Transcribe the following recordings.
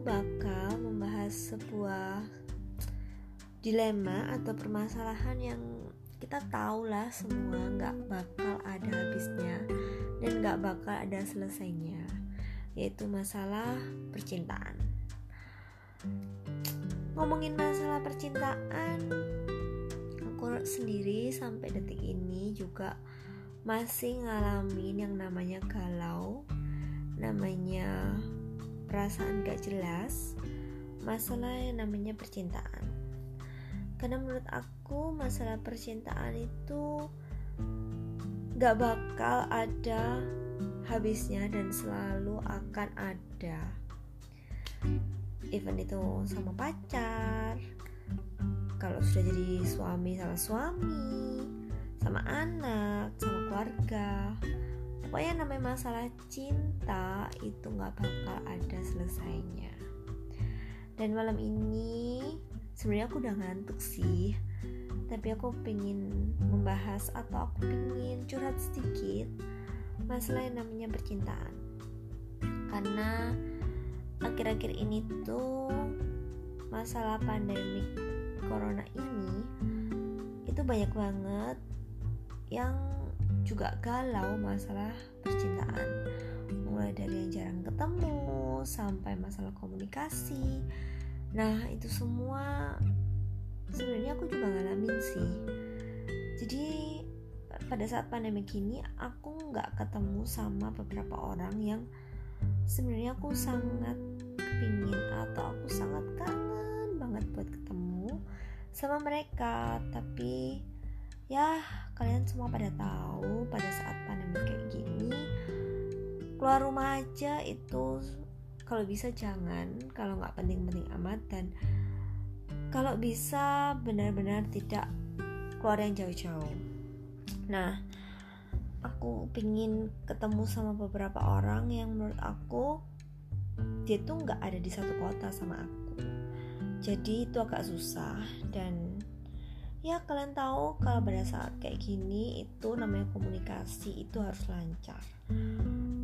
bakal membahas sebuah dilema atau permasalahan yang kita tahu lah semua nggak bakal ada habisnya dan nggak bakal ada selesainya yaitu masalah percintaan. Ngomongin masalah percintaan aku sendiri sampai detik ini juga masih ngalamin yang namanya galau namanya perasaan gak jelas masalah yang namanya percintaan. Karena menurut aku masalah percintaan itu gak bakal ada habisnya dan selalu akan ada. Even itu sama pacar kalau sudah jadi suami sama suami sama anak sama keluarga pokoknya namanya masalah cinta itu gak bakal ada selesainya. Dan malam ini sebenarnya aku udah ngantuk sih. Tapi aku pengen membahas atau aku pengen curhat sedikit masalah yang namanya percintaan. Karena akhir-akhir ini tuh masalah pandemik corona ini itu banyak banget yang juga galau masalah percintaan. Mulai dari yang jarang ketemu sampai masalah komunikasi. Nah itu semua sebenarnya aku juga ngalamin sih. Jadi pada saat pandemi ini aku nggak ketemu sama beberapa orang yang sebenarnya aku sangat kepingin atau aku sangat kangen banget buat ketemu sama mereka. Tapi ya kalian semua pada tahu pada saat pandemi kayak gini keluar rumah aja itu kalau bisa jangan kalau nggak penting-penting amat dan kalau bisa benar-benar tidak keluar yang jauh-jauh. Nah aku pingin ketemu sama beberapa orang yang menurut aku dia tuh nggak ada di satu kota sama aku. Jadi itu agak susah dan ya kalian tahu kalau pada saat kayak gini itu namanya komunikasi itu harus lancar.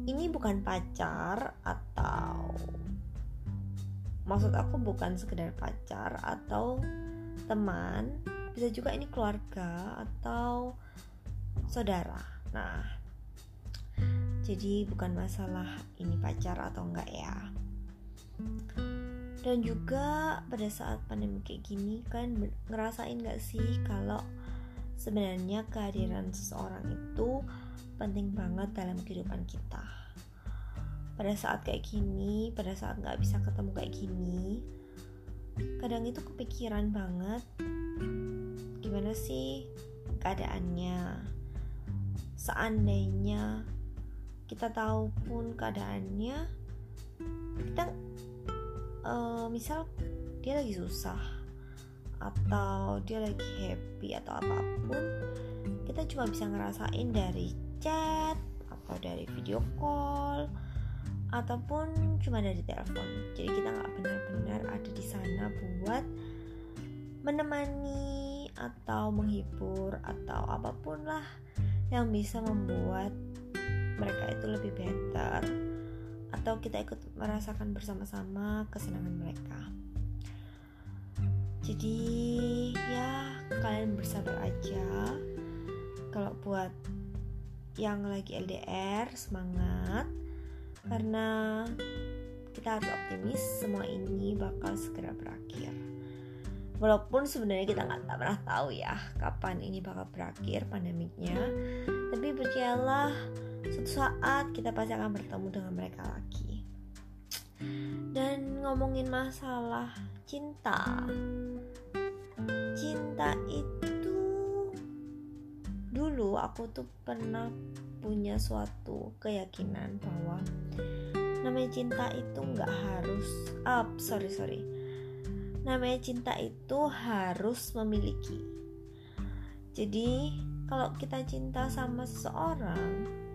Ini bukan pacar atau maksud aku bukan sekedar pacar atau teman bisa juga ini keluarga atau saudara. Nah jadi bukan masalah ini pacar atau enggak ya dan juga pada saat pandemi kayak gini kan ngerasain gak sih kalau sebenarnya kehadiran seseorang itu penting banget dalam kehidupan kita? Pada saat kayak gini pada saat nggak bisa ketemu kayak gini kadang itu kepikiran banget gimana sih keadaannya? Seandainya kita tahu pun keadaannya kita uh, misal dia lagi susah atau dia lagi happy atau apa pun kita cuma bisa ngerasain dari chat atau dari video call ataupun cuma dari telepon. Jadi kita nggak benar-benar ada di sana buat menemani atau menghibur atau apa pun lah yang bisa membuat mereka itu lebih better atau kita ikut merasakan bersama-sama kesenangan mereka. Jadi ya kalian bersabar aja. Kalau buat yang lagi LDR semangat. Karena kita harus optimis semua ini bakal segera berakhir. Walaupun sebenarnya kita nggak pernah tahu ya kapan ini bakal berakhir pandemiknya. Tapi percayalah suatu saat kita pasti akan bertemu dengan mereka lagi. Dan ngomongin masalah cinta. Cinta itu dulu aku tuh pernah punya suatu keyakinan bahwa namanya cinta itu nggak harus up oh, sorry sorry. Namanya cinta itu harus memiliki. Jadi kalau kita cinta sama seseorang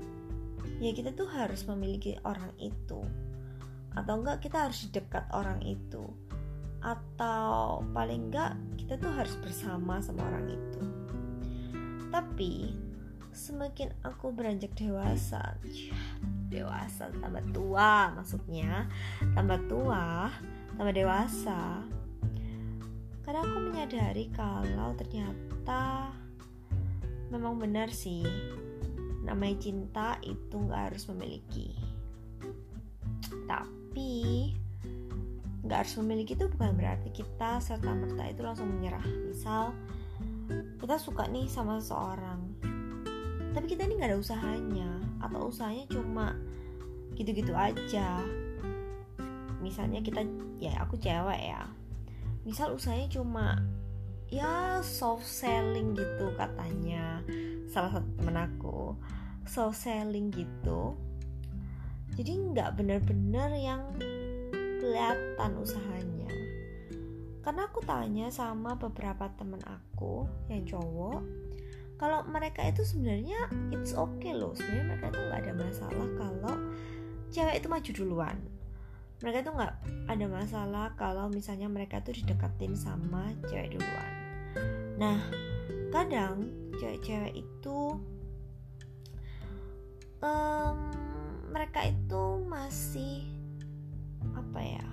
ya kita tuh harus memiliki orang itu. Atau enggak kita harus dekat orang itu. Atau paling enggak kita tuh harus bersama sama orang itu. Tapi semakin aku beranjak dewasa dewasa tambah tua maksudnya tambah tua tambah dewasa karena aku menyadari kalau ternyata memang benar sih namanya cinta itu nggak harus memiliki. Tapi nggak harus memiliki itu bukan berarti kita serta merta itu langsung menyerah. Misal kita suka nih sama seseorang tapi kita ini nggak ada usahanya atau usahanya cuma gitu-gitu aja. Misalnya kita ya aku cewek ya. Misal usahanya cuma ya soft selling gitu katanya salah satu temen aku soft selling gitu. Jadi nggak bener-bener yang kelihatan usahanya. Karena aku tanya sama beberapa temen aku yang cowok kalau mereka itu sebenarnya it's okay loh. Sebenarnya mereka itu nggak ada masalah kalau cewek itu maju duluan. Mereka itu nggak ada masalah kalau misalnya mereka tuh didekatin sama cewek duluan. Nah kadang cewek-cewek itu um, mereka itu masih apa ya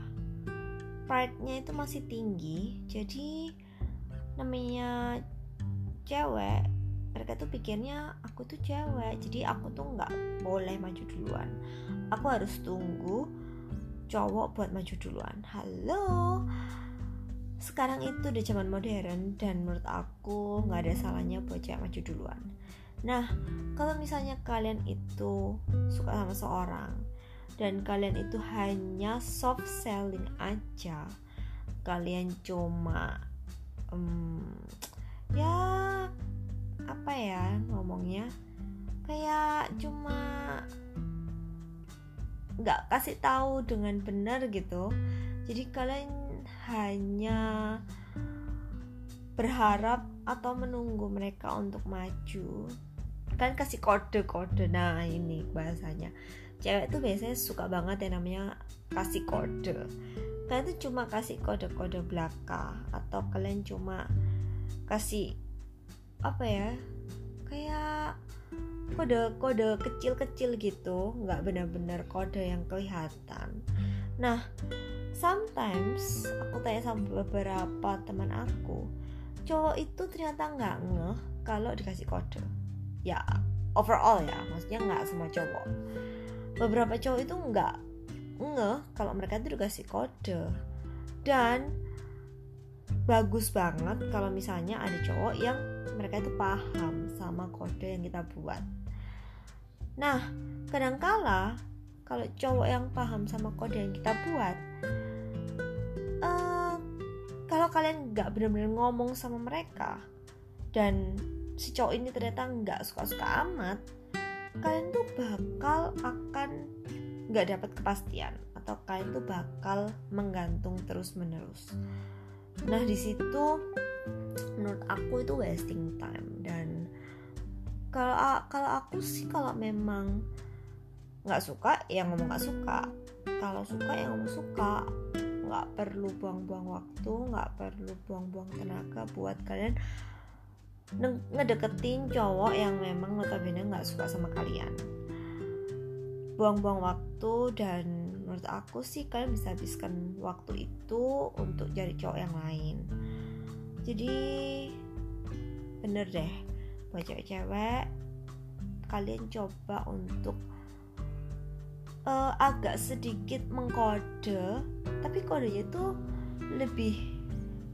pride-nya itu masih tinggi. Jadi namanya cewek mereka tuh pikirnya aku tuh cewek jadi aku tuh nggak boleh maju duluan. Aku harus tunggu cowok buat maju duluan. Halo sekarang itu udah zaman modern dan menurut aku nggak ada salahnya buat cewek maju duluan. Nah kalau misalnya kalian itu suka sama seorang dan kalian itu hanya soft selling aja kalian cuma um, ya apa ya ngomongnya? Kayak cuma nggak kasih tahu dengan benar gitu. Jadi kalian hanya berharap atau menunggu mereka untuk maju. Kan kasih kode-kode. Nah ini bahasanya. Cewek tuh biasanya suka banget yang namanya kasih kode. Kalian tuh cuma kasih kode-kode belaka atau kalian cuma kasih apa ya kayak kode-kode kecil-kecil gitu. Nggak benar-benar kode yang kelihatan. Nah sometimes aku tanya sama beberapa teman aku cowok itu ternyata nggak ngeh kalau dikasih kode. Ya overall ya maksudnya nggak semua cowok. Beberapa cowok itu nggak ngeh kalau mereka itu dikasih kode. Dan bagus banget kalau misalnya ada cowok yang mereka itu paham sama kode yang kita buat. Nah kadangkala kalau cowok yang paham sama kode yang kita buat uh, kalau kalian nggak benar-benar ngomong sama mereka dan si cowok ini ternyata nggak suka-suka amat kalian tuh bakal akan nggak dapat kepastian atau kalian tuh bakal menggantung terus menerus nah di situ menurut aku itu wasting time dan kalau kalau aku sih kalau memang nggak suka ya ngomong nggak suka. Kalau suka ya ngomong suka nggak perlu buang-buang waktu nggak perlu buang-buang tenaga buat kalian ngedeketin cowok yang memang notabene nggak suka sama kalian. Buang-buang waktu dan menurut aku sih kalian bisa habiskan waktu itu untuk cari cowok yang lain. Jadi bener deh buat cewek-cewek kalian coba untuk uh, agak sedikit mengkode tapi kodenya itu lebih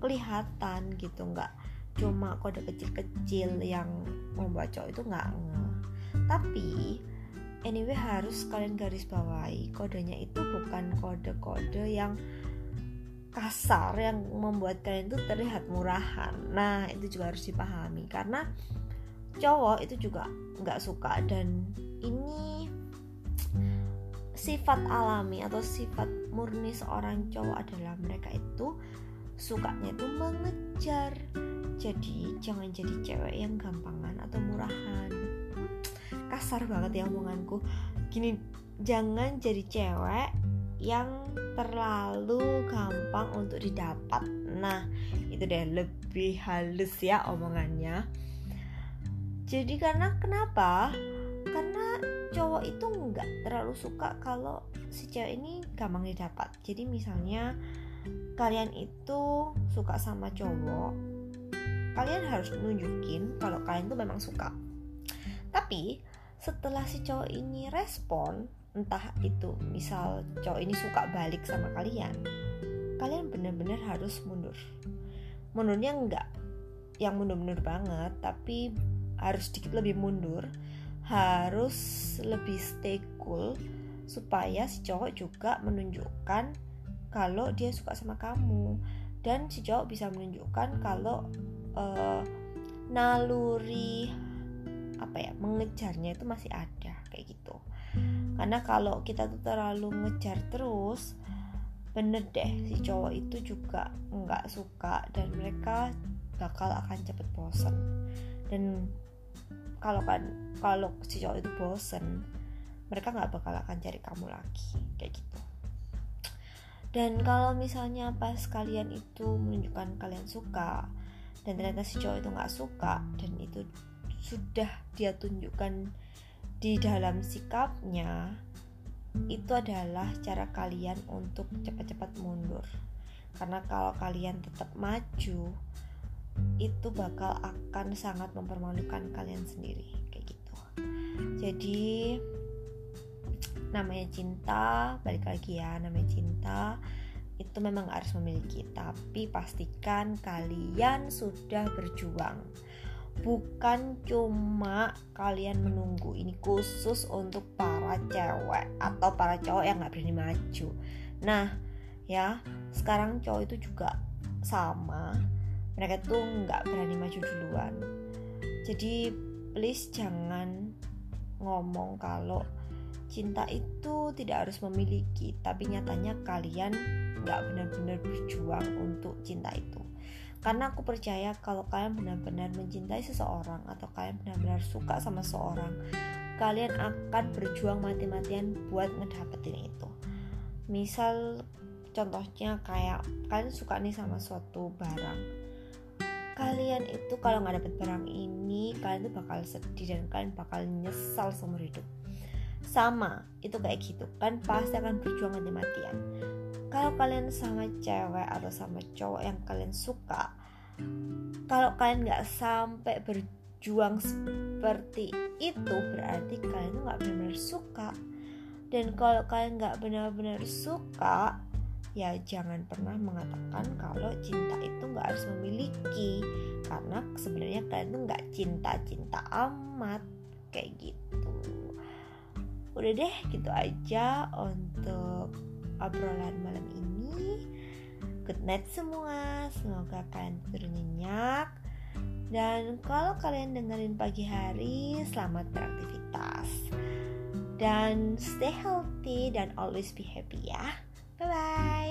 kelihatan gitu nggak cuma kode kecil-kecil yang membuat cowok itu nggak nge tapi anyway harus kalian garis bawahi kodenya itu bukan kode-kode yang kasar yang membuat kalian itu terlihat murahan. Nah itu juga harus dipahami karena cowok itu juga nggak suka dan ini sifat alami atau sifat murni seorang cowok adalah mereka itu sukanya itu mengejar. Jadi jangan jadi cewek yang gampangan atau murahan. Kasar banget ya omonganku. Gini jangan jadi cewek yang terlalu gampang untuk didapat. Nah itu deh lebih halus ya omongannya. Jadi karena kenapa karena cowok itu nggak terlalu suka kalau si cewek ini gampang didapat. Jadi misalnya kalian itu suka sama cowok kalian harus nunjukin kalau kalian tuh memang suka. Tapi setelah si cowok ini respon entah itu misal cowok ini suka balik sama kalian kalian benar-benar harus mundur. Mundurnya enggak yang mundur-mundur banget tapi harus sedikit lebih mundur harus lebih stay cool supaya si cowok juga menunjukkan kalau dia suka sama kamu. Dan si cowok bisa menunjukkan kalau uh, naluri apa ya mengejarnya itu masih ada kayak gitu. Karena kalau kita tuh terlalu ngejar terus bener deh si cowok itu juga nggak suka dan mereka bakal akan cepet bosen. Dan kalau kan kalau si cowok itu bosen mereka nggak bakal akan cari kamu lagi kayak gitu. Dan kalau misalnya pas kalian itu menunjukkan kalian suka dan ternyata si cowok itu nggak suka dan itu sudah dia tunjukkan di dalam sikapnya itu adalah cara kalian untuk cepat-cepat mundur. Karena kalau kalian tetap maju itu bakal akan sangat mempermalukan kalian sendiri kayak gitu. Jadi namanya cinta balik lagi ya namanya cinta itu memang harus memiliki. Tapi pastikan kalian sudah berjuang. Bukan cuma kalian menunggu ini khusus untuk para cewek atau para cowok yang nggak berani maju. Nah ya sekarang cowok itu juga sama mereka tuh nggak berani maju duluan. Jadi please jangan ngomong kalau cinta itu tidak harus memiliki tapi nyatanya kalian nggak benar-benar berjuang untuk cinta itu. Karena aku percaya kalau kalian benar-benar mencintai seseorang atau kalian benar-benar suka sama seseorang kalian akan berjuang mati-matian buat ngedapetin itu. Misal contohnya kayak kalian suka nih sama suatu barang kalian itu kalau nggak dapet barang ini kalian tuh bakal sedih dan kalian bakal nyesal seumur hidup. Sama itu kayak gitu. Kan pasti akan berjuang mati-matian kalau kalian sama cewek atau sama cowok yang kalian suka kalau kalian nggak sampai berjuang seperti itu berarti kalian nggak benar-benar suka. Dan kalau kalian nggak benar-benar suka ya jangan pernah mengatakan kalau cinta itu nggak harus memiliki. Karena sebenarnya kalian tuh nggak cinta-cinta amat. Kayak gitu. Udah deh gitu aja untuk obrolan malam ini. Good night semua. Semoga kalian tidur nyenyak. Dan kalau kalian dengerin pagi hari selamat beraktivitas. Dan stay healthy dan always be happy ya. Bye bye